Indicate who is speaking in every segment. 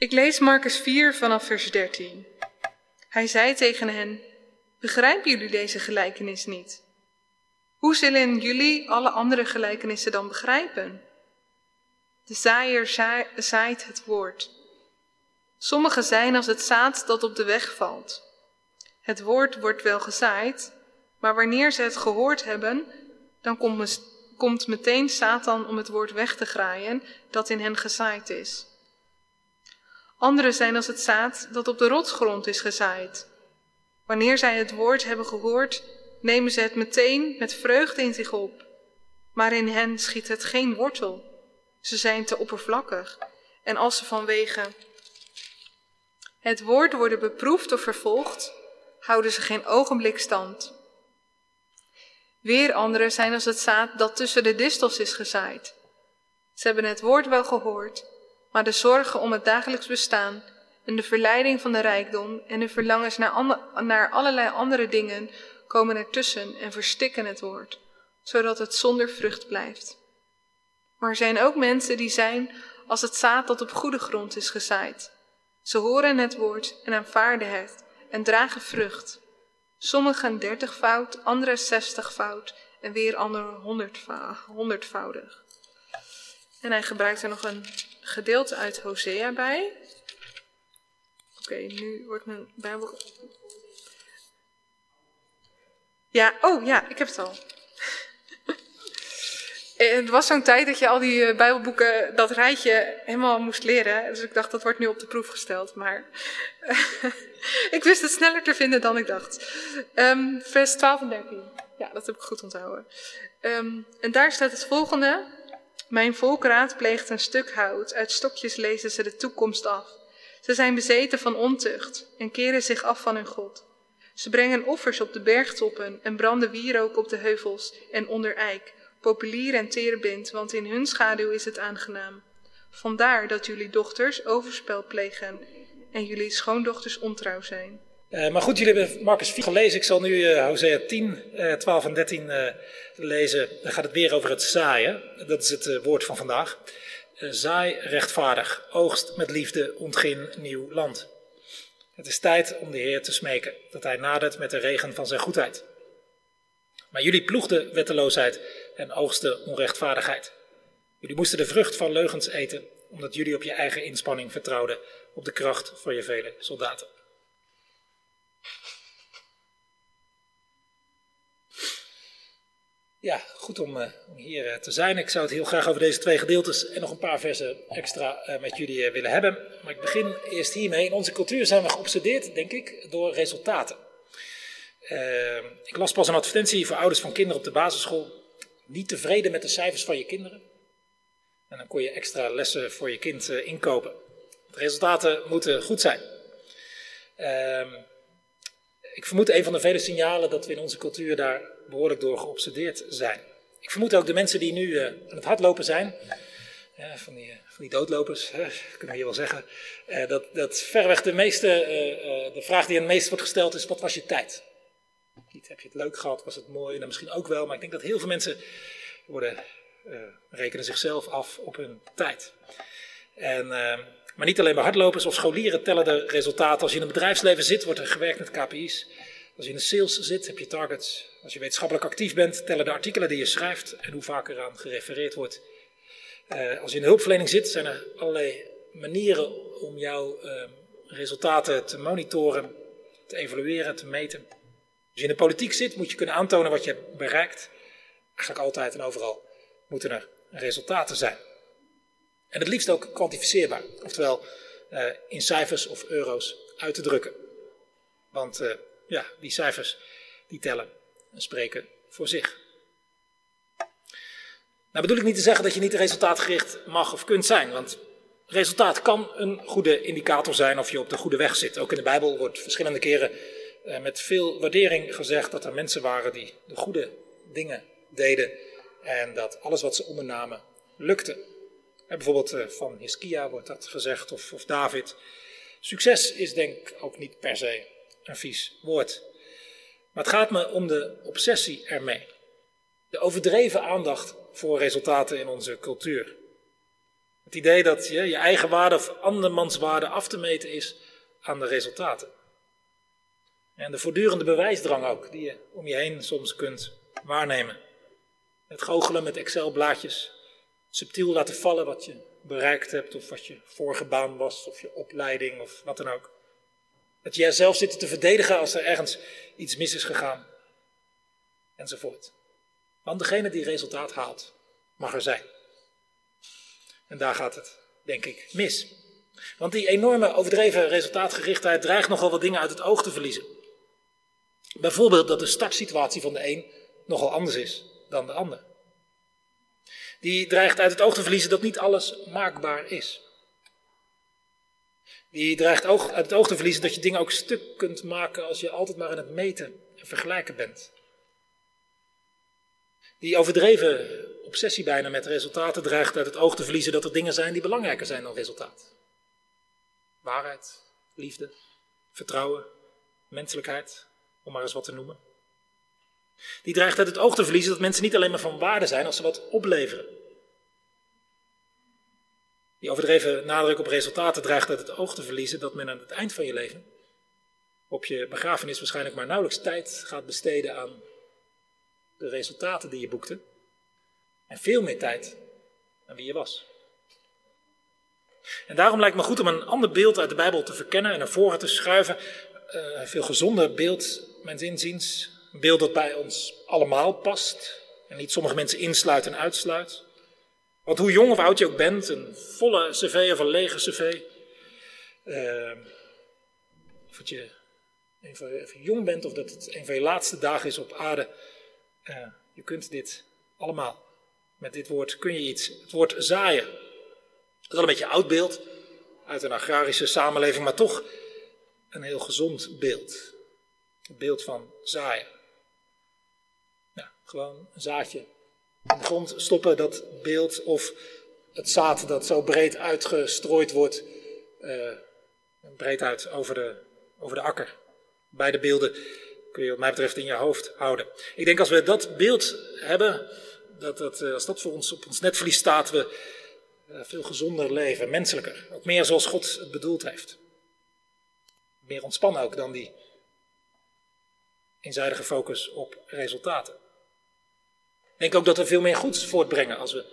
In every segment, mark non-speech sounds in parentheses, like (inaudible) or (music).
Speaker 1: Ik lees Marcus 4 vanaf vers 13. Hij zei tegen hen: Begrijpen jullie deze gelijkenis niet? Hoe zullen jullie alle andere gelijkenissen dan begrijpen? De zaaier zaait het woord. Sommige zijn als het zaad dat op de weg valt. Het woord wordt wel gezaaid, maar wanneer ze het gehoord hebben, dan komt meteen Satan om het woord weg te graaien dat in hen gezaaid is. Anderen zijn als het zaad dat op de rotsgrond is gezaaid. Wanneer zij het woord hebben gehoord, nemen ze het meteen met vreugde in zich op. Maar in hen schiet het geen wortel. Ze zijn te oppervlakkig. En als ze vanwege het woord worden beproefd of vervolgd, houden ze geen ogenblik stand. Weer anderen zijn als het zaad dat tussen de distels is gezaaid. Ze hebben het woord wel gehoord, maar de zorgen om het dagelijks bestaan en de verleiding van de rijkdom en de verlangens naar, naar allerlei andere dingen komen ertussen en verstikken het woord, zodat het zonder vrucht blijft. Maar er zijn ook mensen die zijn als het zaad dat op goede grond is gezaaid. Ze horen het woord en aanvaarden het en dragen vrucht. Sommigen dertigvoud, anderen zestigvoud en weer anderen honderdvoudig. En hij gebruikt er nog een gedeelte uit Hosea bij. Oké, nu wordt mijn Bijbel. Ja, oh ja, ik heb het al. (laughs) Het was zo'n tijd dat je al die eh, Bijbelboeken, dat rijtje, helemaal moest leren. Dus ik dacht, dat wordt nu op de proef gesteld. Maar (laughs) ik wist het sneller te vinden dan ik dacht. Um, vers 12 en 13. Ja, dat heb ik goed onthouden. Um, en daar staat het volgende. Mijn volk raadpleegt een stuk hout. Uit stokjes lezen ze de toekomst af. Ze zijn bezeten van ontucht en keren zich af van hun God. Ze brengen offers op de bergtoppen en branden wierook op de heuvels en onder eik populier en teerbind, want in hun schaduw is het aangenaam. Vandaar dat jullie dochters overspel plegen en jullie schoondochters ontrouw zijn.
Speaker 2: Uh, maar goed, jullie hebben Marcus 4 gelezen. Ik zal nu uh, Hosea 10, uh, 12 en 13 lezen. Dan gaat het weer over het zaaien. Dat is het woord van vandaag. zaai rechtvaardig, oogst met liefde, ontgin nieuw land. Het is tijd om de Heer te smeken, dat Hij nadert met de regen van zijn goedheid. Maar jullie ploegden wetteloosheid en oogsten onrechtvaardigheid. Jullie moesten de vrucht van leugens eten, omdat jullie op je eigen inspanning vertrouwden op de kracht van je vele soldaten. Ja, goed om, uh, hier uh, te zijn. Ik zou het heel graag over deze twee gedeeltes en nog een paar versen extra uh, met jullie willen hebben. Maar ik begin eerst hiermee. In onze cultuur zijn we geobsedeerd, denk ik, door resultaten. ik las pas een advertentie voor ouders van kinderen op de basisschool niet tevreden met de cijfers van je kinderen. En dan kon je extra lessen voor je kind inkopen. De resultaten moeten goed zijn. Uh, ik vermoed een van de vele signalen dat we in onze cultuur daar behoorlijk door geobsedeerd zijn. Ik vermoed ook de mensen die nu uh, aan het hardlopen zijn, van, die, van die doodlopers, kunnen we hier wel zeggen, dat, dat verreweg de meeste, de vraag die het meest wordt gesteld is, wat was je tijd? Niet heb je het leuk gehad, was het mooi? Nou, misschien ook wel, maar ik denk dat heel veel mensen worden, rekenen zichzelf af op hun tijd. En, maar niet alleen bij hardlopers of scholieren tellen de resultaten. Als je in het bedrijfsleven zit, wordt er gewerkt met KPI's. Als je in de sales zit, heb je targets. Als je wetenschappelijk actief bent, tellen de artikelen die je schrijft en hoe vaak eraan gerefereerd wordt. Uh, als je in de hulpverlening zit, zijn er allerlei manieren om jouw resultaten te monitoren, te evalueren, te meten. Als je in de politiek zit, moet je kunnen aantonen wat je hebt bereikt. Eigenlijk altijd en overal moeten er resultaten zijn. En het liefst ook kwantificeerbaar, oftewel uh, in cijfers of euro's uit te drukken. Want uh, ja, die cijfers die tellen en spreken voor zich. Nou bedoel ik niet te zeggen dat je niet resultaatgericht mag of kunt zijn, want resultaat kan een goede indicator zijn of je op de goede weg zit. Ook in de Bijbel wordt verschillende keren uh, met veel waardering gezegd dat er mensen waren die de goede dingen deden en dat alles wat ze ondernamen lukte. En bijvoorbeeld uh, van Hiskia wordt dat gezegd, of, of David. Succes is denk ik ook niet per se een vies woord. Maar het gaat me om de obsessie ermee. De overdreven aandacht voor resultaten in onze cultuur. Het idee dat je je eigen waarde of andermans waarde af te meten is aan de resultaten. En de voortdurende bewijsdrang ook, die je om je heen soms kunt waarnemen. Het goochelen met Excel-blaadjes, subtiel laten vallen wat je bereikt hebt, of wat je vorige baan was, of je opleiding, of wat dan ook. Het jezelf zitten te verdedigen als er ergens iets mis is gegaan, enzovoort. Want degene die resultaat haalt, mag er zijn. En daar gaat het, denk ik, mis. Want die enorme overdreven resultaatgerichtheid dreigt nogal wat dingen uit het oog te verliezen. Bijvoorbeeld dat de startsituatie van de een nogal anders is dan de ander. Die dreigt uit het oog te verliezen dat niet alles maakbaar is. Die dreigt uit het oog te verliezen dat je dingen ook stuk kunt maken als je altijd maar aan het meten en vergelijken bent. Die overdreven obsessie bijna met resultaten dreigt uit het oog te verliezen dat er dingen zijn die belangrijker zijn dan resultaat. Waarheid, liefde, vertrouwen, menselijkheid, om maar eens wat te noemen. Die dreigt uit het oog te verliezen dat mensen niet alleen maar van waarde zijn als ze wat opleveren. Die overdreven nadruk op resultaten dreigt uit het oog te verliezen dat men aan het eind van je leven op je begrafenis waarschijnlijk maar nauwelijks tijd gaat besteden aan de resultaten die je boekte. En veel meer tijd aan wie je was. En daarom lijkt me goed om een ander beeld uit de Bijbel te verkennen en naar voren te schuiven. Uh, een veel gezonder beeld, mijn inziens. Een beeld dat bij ons allemaal past. En niet sommige mensen insluit en uitsluit. Want hoe jong of oud je ook bent, een volle cv of een lege cv. Uh, of dat je even jong bent of dat het een van je laatste dagen is op aarde. Uh, je kunt dit allemaal. Met dit woord kun je iets. Het woord zaaien. Dat is wel een beetje een oud beeld uit een agrarische samenleving, maar toch een heel gezond beeld. Het beeld van zaaien. Gewoon een zaadje in de grond stoppen, dat beeld, of het zaad dat zo breed uitgestrooid wordt, uh, breed uit over de, over de akker. Beide beelden kun je wat mij betreft in je hoofd houden. Ik denk als we dat beeld hebben, dat, dat, eh, als dat voor ons op ons netvlies staat, we eh, veel gezonder leven, menselijker. Ook meer zoals God het bedoeld heeft. Meer ontspannen ook dan die eenzijdige focus op resultaten. Ik denk ook dat we veel meer goeds voortbrengen als we,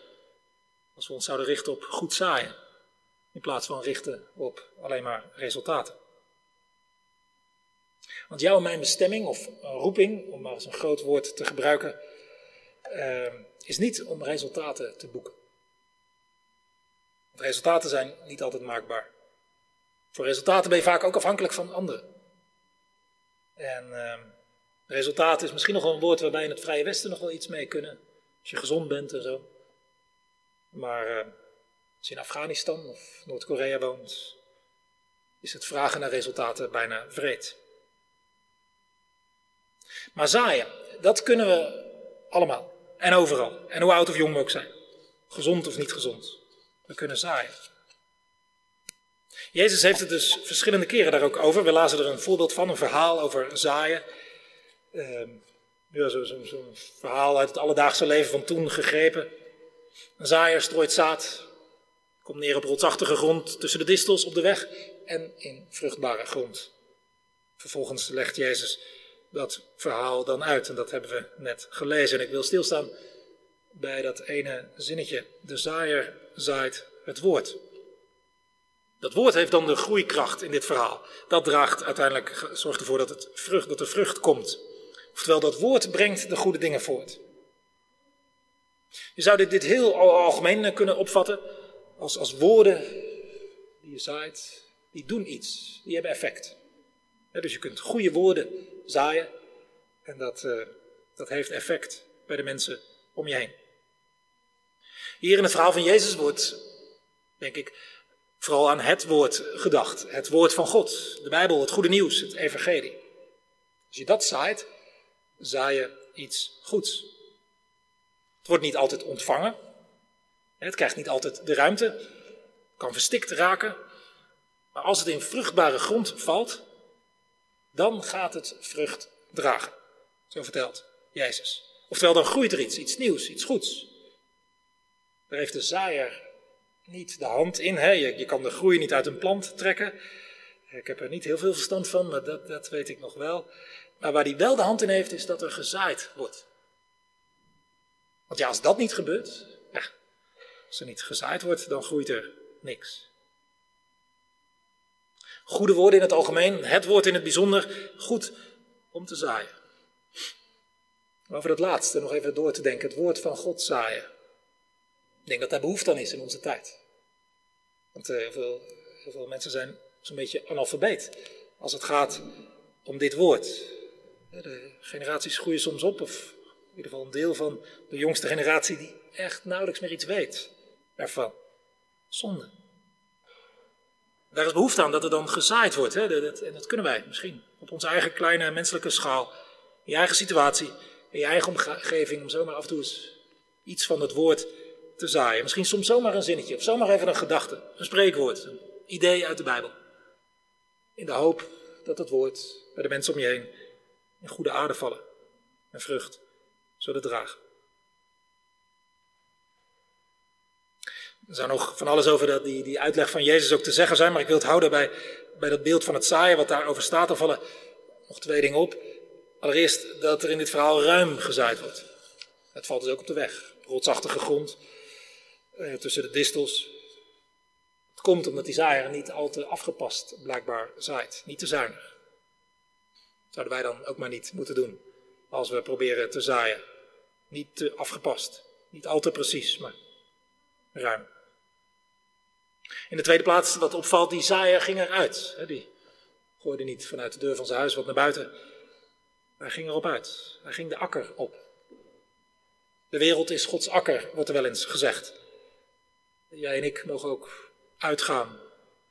Speaker 2: als we ons zouden richten op goed zaaien. In plaats van richten op alleen maar resultaten. Want jouw en mijn bestemming, of roeping, om maar eens een groot woord te gebruiken, uh, is niet om resultaten te boeken. Want resultaten zijn niet altijd maakbaar. Voor resultaten ben je vaak ook afhankelijk van anderen. En uh, resultaat is misschien nog wel een woord waarbij in het Vrije Westen nog wel iets mee kunnen. Als je gezond bent en zo. Maar uh, als je in Afghanistan of Noord-Korea woont, is het vragen naar resultaten bijna vreed. Maar zaaien, dat kunnen we allemaal. En overal. En hoe oud of jong we ook zijn. Gezond of niet gezond. We kunnen zaaien. Jezus heeft het dus verschillende keren daar ook over. We lazen er een voorbeeld van, een verhaal over zaaien. Ja, Zo'n zo, zo verhaal uit het alledaagse leven van toen gegrepen. Een zaaier strooit zaad, komt neer op rotsachtige grond tussen de distels op de weg en in vruchtbare grond. Vervolgens legt Jezus dat verhaal dan uit. En dat hebben we net gelezen. En ik wil stilstaan bij dat ene zinnetje. De zaaier zaait het woord. Dat woord heeft dan de groeikracht in dit verhaal. Dat draagt uiteindelijk, zorgt ervoor dat, het vrucht, dat er vrucht komt. Oftewel, dat woord brengt de goede dingen voort. Je zou dit, dit heel algemeen kunnen opvatten als, als woorden die je zaait, die doen iets, die hebben effect. dus je kunt goede woorden zaaien. En dat, uh, dat heeft effect bij de mensen om je heen. Hier in het verhaal van Jezus wordt, denk ik, vooral aan het woord gedacht. Het woord van God, de Bijbel, het goede nieuws, het evangelie. Als je dat zaait, zaai je iets goeds. Het wordt niet altijd ontvangen. Het krijgt niet altijd de ruimte. kan verstikt raken. Maar als het in vruchtbare grond valt, dan gaat het vrucht dragen. Zo vertelt Jezus. Oftewel, dan groeit er iets, iets nieuws, iets goeds. Daar heeft de zaaier niet de hand in. Hè? Je kan de groei niet uit een plant trekken. Ik heb er niet heel veel verstand van, maar dat, dat weet ik nog wel. Maar waar hij wel de hand in heeft, is dat er gezaaid wordt. Want ja, als dat niet gebeurt, ja, als er niet gezaaid wordt, dan groeit er niks. Goede woorden in het algemeen, het woord in het bijzonder, goed om te zaaien. Over dat laatste nog even door te denken, het woord van God zaaien. Ik denk dat daar behoefte aan is in onze tijd. Want heel, veel, heel veel mensen zijn zo'n beetje analfabeet als het gaat om dit woord. De generaties groeien soms op, of in ieder geval een deel van de jongste generatie die echt nauwelijks meer iets weet ervan. Zonde. Daar is behoefte aan dat er dan gezaaid wordt. Hè? En dat kunnen wij misschien op onze eigen kleine menselijke schaal, in je eigen situatie, in je eigen omgeving, om zomaar af en toe iets van het woord te zaaien. Misschien soms zomaar een zinnetje, of zomaar even een gedachte, een spreekwoord, een idee uit de Bijbel. In de hoop dat het woord bij de mensen om je heen in goede aarde vallen en vrucht zullen dragen. Er zou nog van alles over dat, die, die uitleg van Jezus ook te zeggen zijn, maar ik wil het houden bij, bij dat beeld van het zaaien, wat daarover staat. Er vallen nog twee dingen op. Allereerst dat er in dit verhaal ruim gezaaid wordt. Het valt dus ook op de weg. Rotsachtige grond, eh, tussen de distels. Komt omdat die zaaier niet al te afgepast blijkbaar zaait, niet te zuinig. Zouden wij dan ook maar niet moeten doen als we proberen te zaaien. Niet te afgepast, niet al te precies, maar ruim. In de tweede plaats, wat opvalt, die zaaier ging eruit. Die gooide niet vanuit de deur van zijn huis wat naar buiten. Hij ging erop uit. Hij ging de akker op. De wereld is Gods akker, wordt er wel eens gezegd. Jij en ik mogen ook uitgaan.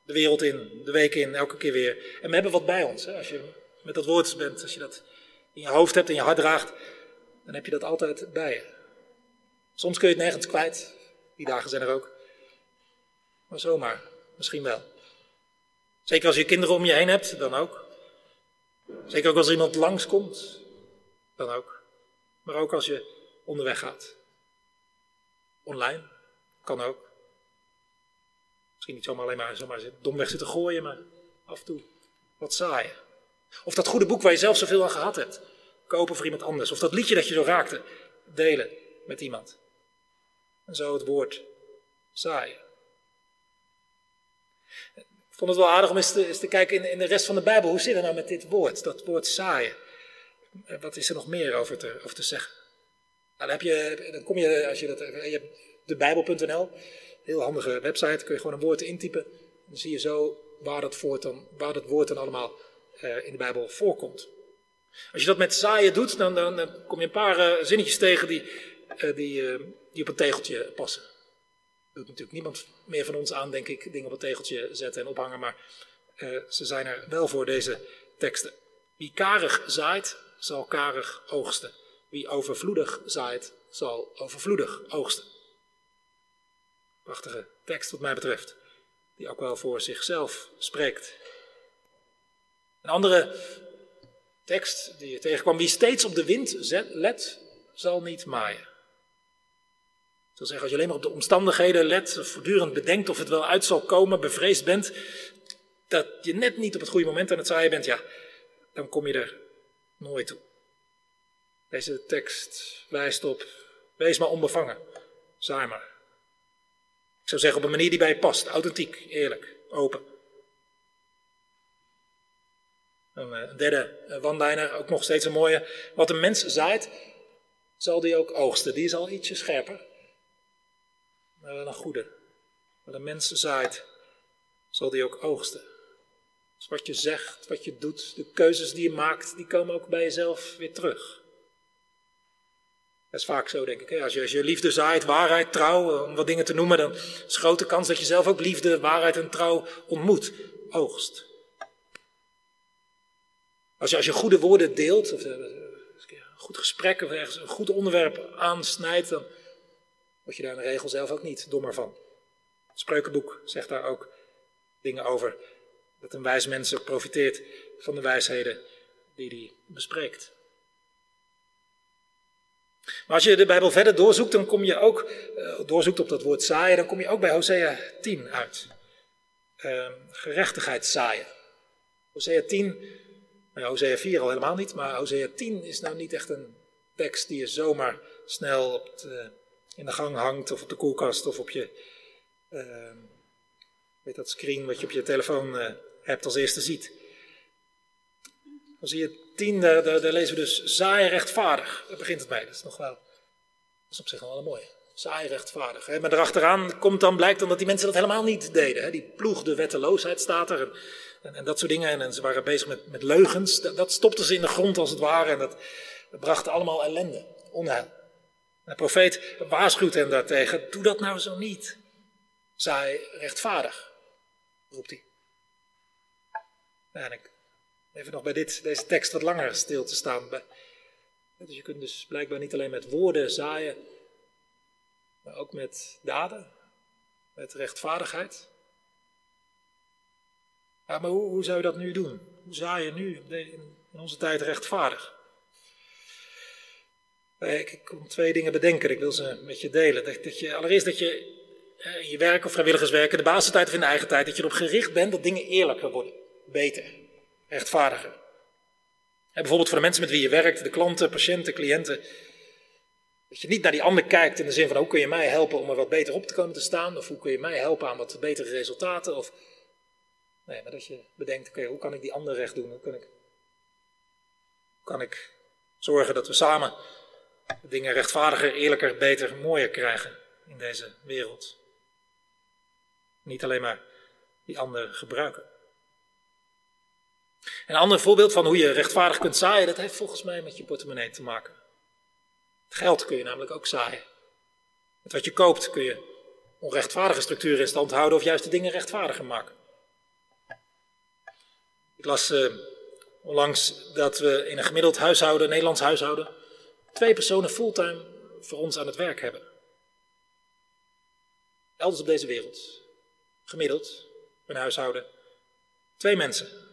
Speaker 2: De wereld in, de week in, elke keer weer. En we hebben wat bij ons. Hè? Als je met dat woord bent, als je dat in je hoofd hebt en je hart draagt, dan heb je dat altijd bij je. Soms kun je het nergens kwijt. Die dagen zijn er ook. Maar zomaar, misschien wel. Zeker als je kinderen om je heen hebt, dan ook. Zeker ook als er iemand langskomt, dan ook. Maar ook als je onderweg gaat. Online, kan ook. Misschien niet zomaar alleen maar, zomaar domweg zitten gooien, maar af en toe wat saaien. Of dat goede boek waar je zelf zoveel aan gehad hebt, kopen voor iemand anders. Of dat liedje dat je zo raakte, delen met iemand. En zo het woord zaaien. Ik vond het wel aardig om eens te, eens te kijken in, in, de rest van de Bijbel. Hoe zit het nou met dit woord, dat woord zaaien? Wat is er nog meer over te, over te zeggen? Nou, dan, heb je, dan kom je, als je dat, je hebt de Bijbel.nl, heel handige website, kun je gewoon een woord intypen. Dan zie je zo waar dat, woord dan, waar dat woord dan allemaal uh, in de Bijbel voorkomt. Als je dat met zaaien doet, dan, dan, kom je een paar uh, zinnetjes tegen die, uh, die, die op een tegeltje passen doet natuurlijk niemand meer van ons aan, denk ik, dingen op het tegeltje zetten en ophangen, maar ze zijn er wel voor deze teksten. Wie karig zaait, zal karig oogsten. Wie overvloedig zaait, zal overvloedig oogsten. Prachtige tekst wat mij betreft, die ook wel voor zichzelf spreekt. Een andere tekst die je tegenkwam, wie steeds op de wind let, zal niet maaien wil zeggen, als je alleen maar op de omstandigheden let, voortdurend bedenkt of het wel uit zal komen, bevreesd bent, dat je net niet op het goede moment aan het zaaien bent, ja, dan kom je er nooit toe. Deze tekst wijst op, wees maar onbevangen, zaai maar. Ik zou zeggen op een manier die bij je past, authentiek, eerlijk, open. Een eh, derde one ook nog steeds een mooie. Wat een mens zaait, zal die ook oogsten. Die is al ietsje scherper maar wel een goede. Wat een mens zaait, zal die ook oogsten. Dus wat je zegt, wat je doet, de keuzes die je maakt, die komen ook bij jezelf weer terug. Dat is vaak zo, denk ik. Als je, als je liefde zaait, waarheid, trouw, om wat dingen te noemen, dan is een grote kans dat je zelf ook liefde, waarheid en trouw ontmoet, oogst. Als je, als je goede woorden deelt, of eh, een goed gesprek of ergens een goed onderwerp aansnijdt, dan word je daar in de regel zelf ook niet dommer van. Het spreukenboek zegt daar ook dingen over. Dat een wijs mens profiteert van de wijsheden die hij bespreekt. Maar als je de Bijbel verder doorzoekt, dan kom je ook, uh, doorzoekt op dat woord zaaien, dan kom je ook bij Hosea 10 uit. Uh, gerechtigheid zaaien. Hosea 10, nou, Hosea 4 al helemaal niet, maar Hosea 10 is nou niet echt een tekst die je zomaar snel op in de gang hangt, of op de koelkast, of op je, uh, weet dat screen wat je op je telefoon uh, hebt als eerste ziet. Hosea 10, daar, daar, daar, lezen we dus zaaien rechtvaardig. Daar begint het bij. Dat is nog wel, dat is op zich wel een mooie. Saai rechtvaardig. Hè? Maar erachteraan komt dan, blijkt dan dat die mensen dat helemaal niet deden. Hè? Die ploegde wetteloosheid, staat er. En, en, en, dat soort dingen. En, en, ze waren bezig met, met leugens. Dat, dat stopte ze in de grond als het ware. En dat, bracht allemaal ellende, onheil. De profeet waarschuwt hen daartegen. Doe dat nou zo niet. Saai rechtvaardig, roept hij. En even nog bij dit, deze tekst wat langer stil te staan. Dus je kunt dus blijkbaar niet alleen met woorden zaaien, maar ook met daden, met rechtvaardigheid. Maar hoe, hoe zou je dat nu doen? Hoe zaai je nu in onze tijd rechtvaardig? Ik, kom twee dingen bedenken, ik wil ze met je delen. Dat, dat je, allereerst dat je in je werk of vrijwilligerswerk, de basentijd of in de eigen tijd, dat je erop gericht bent dat dingen eerlijker worden, beter, rechtvaardiger. En bijvoorbeeld voor de mensen met wie je werkt, de klanten, patiënten, cliënten. Dat je niet naar die ander kijkt in de zin van hoe kun je mij helpen om er wat beter op te komen te staan, of hoe kun je mij helpen aan wat betere resultaten. Of... Nee, maar dat je bedenkt, oké, hoe kan ik die ander recht doen? Hoe kan ik, hoe kan ik zorgen dat we samen dingen rechtvaardiger, eerlijker, beter, mooier krijgen in deze wereld? Niet alleen maar die ander gebruiken. Een ander voorbeeld van hoe je rechtvaardig kunt zaaien, dat heeft volgens mij met je portemonnee te maken. Geld kun je namelijk ook zaaien. Met wat je koopt kun je onrechtvaardige structuren in stand houden of juist de dingen rechtvaardiger maken. Ik las uh, onlangs dat we in een gemiddeld huishouden, Nederlands huishouden, twee personen fulltime voor ons aan het werk hebben. Elders op deze wereld. Gemiddeld, een huishouden, twee mensen.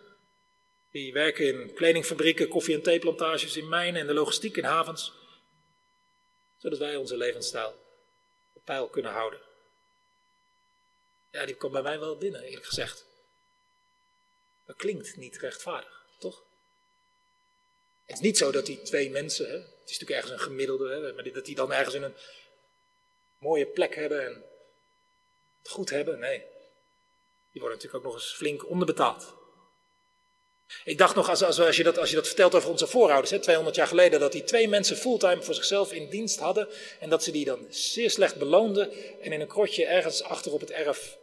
Speaker 2: Die werken in kledingfabrieken, koffie- en theeplantages, in mijnen en de logistiek in havens. Zodat wij onze levensstijl op peil kunnen houden. Ja, die komt bij mij wel binnen, eerlijk gezegd. Dat klinkt niet rechtvaardig, toch? Het is niet zo dat die twee mensen, hè, het is natuurlijk ergens een gemiddelde, hè, maar dat die dan ergens in een mooie plek hebben en het goed hebben. Nee, die worden natuurlijk ook nog eens flink onderbetaald. Ik dacht nog, als, als, als, je, dat, als je dat vertelt over onze voorouders, hè, 200 jaar geleden, dat die twee mensen fulltime voor zichzelf in dienst hadden en dat ze die dan zeer slecht beloonden en in een krotje ergens achter op het erf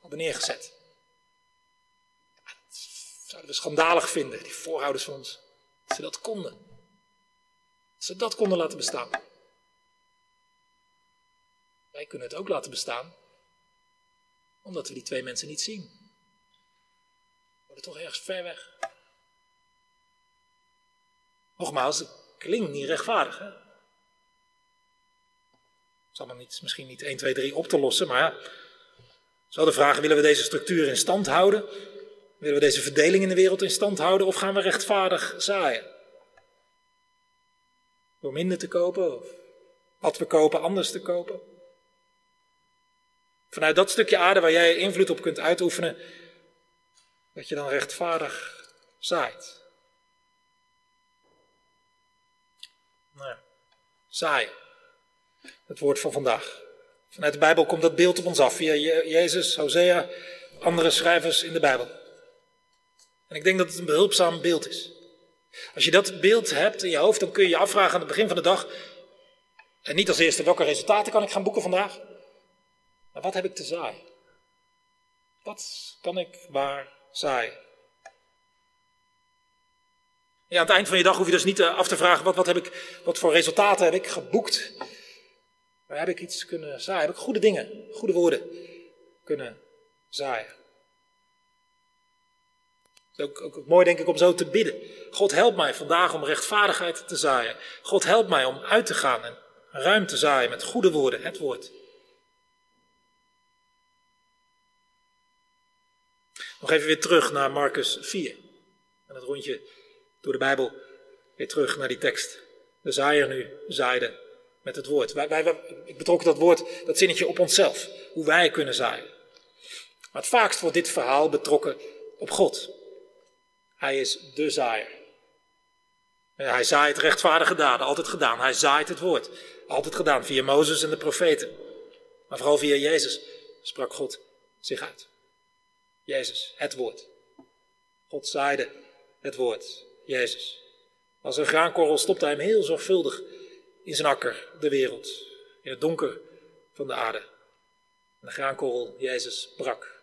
Speaker 2: hadden neergezet. Dat zouden we schandalig vinden, die voorouders van ons, ze dat konden. Dat ze dat konden laten bestaan. Wij kunnen het ook laten bestaan, omdat we die twee mensen niet zien. We worden toch ergens ver weg. Nogmaals, het klinkt niet rechtvaardig. Hè? Het is allemaal niet, misschien niet 1, 2, 3 op te lossen, maar ja. wel de vraag, willen we deze structuur in stand houden? Willen we deze verdeling in de wereld in stand houden? Of gaan we rechtvaardig zaaien? Door minder te kopen of wat we kopen anders te kopen? Vanuit dat stukje aarde waar jij invloed op kunt uitoefenen, dat je dan rechtvaardig zaait. Nou, saai. Het woord van vandaag. Vanuit de Bijbel komt dat beeld op ons af via Jezus, Hosea, andere schrijvers in de Bijbel. En ik denk dat het een behulpzaam beeld is. Als je dat beeld hebt in je hoofd, dan kun je je afvragen aan het begin van de dag. En niet als eerste welke resultaten kan ik gaan boeken vandaag. Maar wat heb ik te zaaien? Wat kan ik waar zaaien? Aan het eind van je dag hoef je dus niet eh, af te vragen: wat, wat, heb ik, wat voor resultaten heb ik geboekt? Maar heb ik iets kunnen zaaien? Heb ik goede dingen, goede woorden kunnen zaaien? Het is ook, ook, mooi, denk ik, om zo te bidden. God help mij vandaag om rechtvaardigheid te zaaien. God help mij om uit te gaan en ruim te zaaien met goede woorden, het woord. Nog even weer terug naar Marcus 4. En het rondje door de Bijbel weer terug naar die tekst. De zaaier nu zaaide met het woord. Wij, wij, ik betrok dat woord, dat zinnetje op onszelf. Hoe wij kunnen zaaien. Maar het vaakst wordt dit verhaal betrokken op God. Hij is de zaaier. Hij zaait rechtvaardige daden, altijd gedaan. Hij zaait het woord, altijd gedaan via Mozes en de profeten. Maar vooral via Jezus sprak God zich uit. Jezus, het woord. God zaaide het woord, Jezus. Als een graankorrel stopte hij hem heel zorgvuldig in zijn akker, de wereld, in het donker van de aarde. En de graankorrel, Jezus, brak,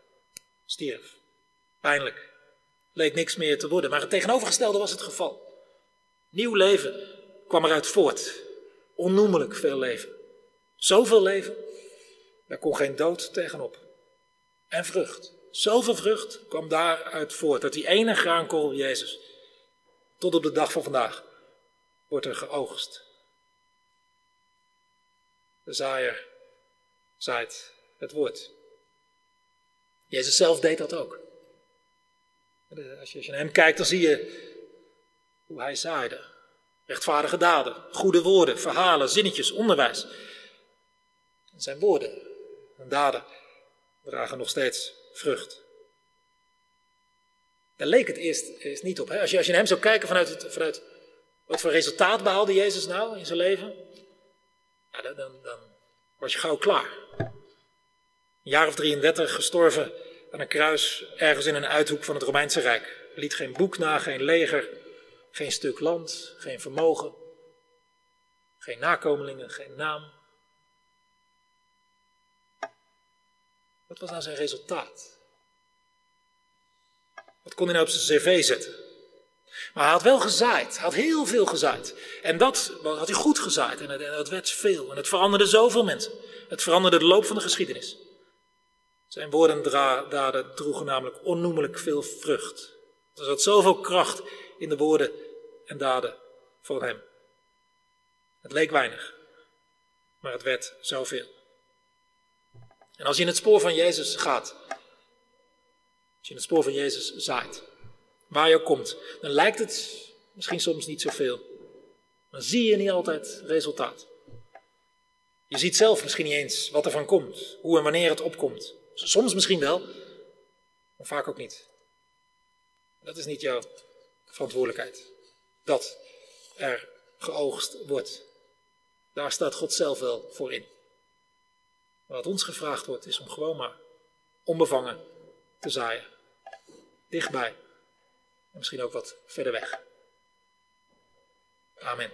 Speaker 2: stierf. Pijnlijk, leek niks meer te worden, maar het tegenovergestelde was het geval. Nieuw leven kwam eruit voort, onnoemelijk veel leven. Zoveel leven, daar kon geen dood tegenop. En vrucht, zoveel vrucht kwam daaruit voort, dat die ene graankorrel, Jezus, tot op de dag van vandaag wordt er geoogst. De zaaier zaait het woord. Jezus zelf deed dat ook. Als je naar hem kijkt, dan zie je hoe hij zaaide. Rechtvaardige daden, goede woorden, verhalen, zinnetjes, onderwijs. Zijn woorden en daden dragen nog steeds vrucht. Daar leek het eerst, eerst niet op. Hè? Als, je, als je naar hem zou kijken vanuit, het, vanuit wat voor resultaat behaalde Jezus nou in zijn leven, ja, dan, dan, was je gauw klaar. Een jaar of 33 gestorven aan een kruis ergens in een uithoek van het Romeinse Rijk. Liet geen boek na, geen leger, geen stuk land, geen vermogen, geen nakomelingen, geen naam. Wat was nou zijn resultaat? Wat kon hij nou op zijn cv zetten? Maar hij had wel gezaaid. Hij had heel veel gezaaid. En dat had hij goed gezaaid. En het, het werd veel. En het veranderde zoveel mensen. Het veranderde de loop van de geschiedenis. Zijn woorden en daden droegen namelijk onnoemelijk veel vrucht. Er zat zoveel kracht in de woorden en daden van hem. Het leek weinig, maar het werd zoveel. En als je in het spoor van Jezus gaat, als je in het spoor van Jezus zaait, waar je ook komt, dan lijkt het misschien soms niet zoveel. Dan zie je niet altijd resultaat. Je ziet zelf misschien niet eens wat er van komt, hoe en wanneer het opkomt. Soms misschien wel, maar vaak ook niet. Dat is niet jouw verantwoordelijkheid. Dat er geoogst wordt. Daar staat God zelf wel voor in. Wat ons gevraagd wordt, is om gewoon maar onbevangen te zaaien. Dichtbij. En misschien ook wat verder weg. Amen.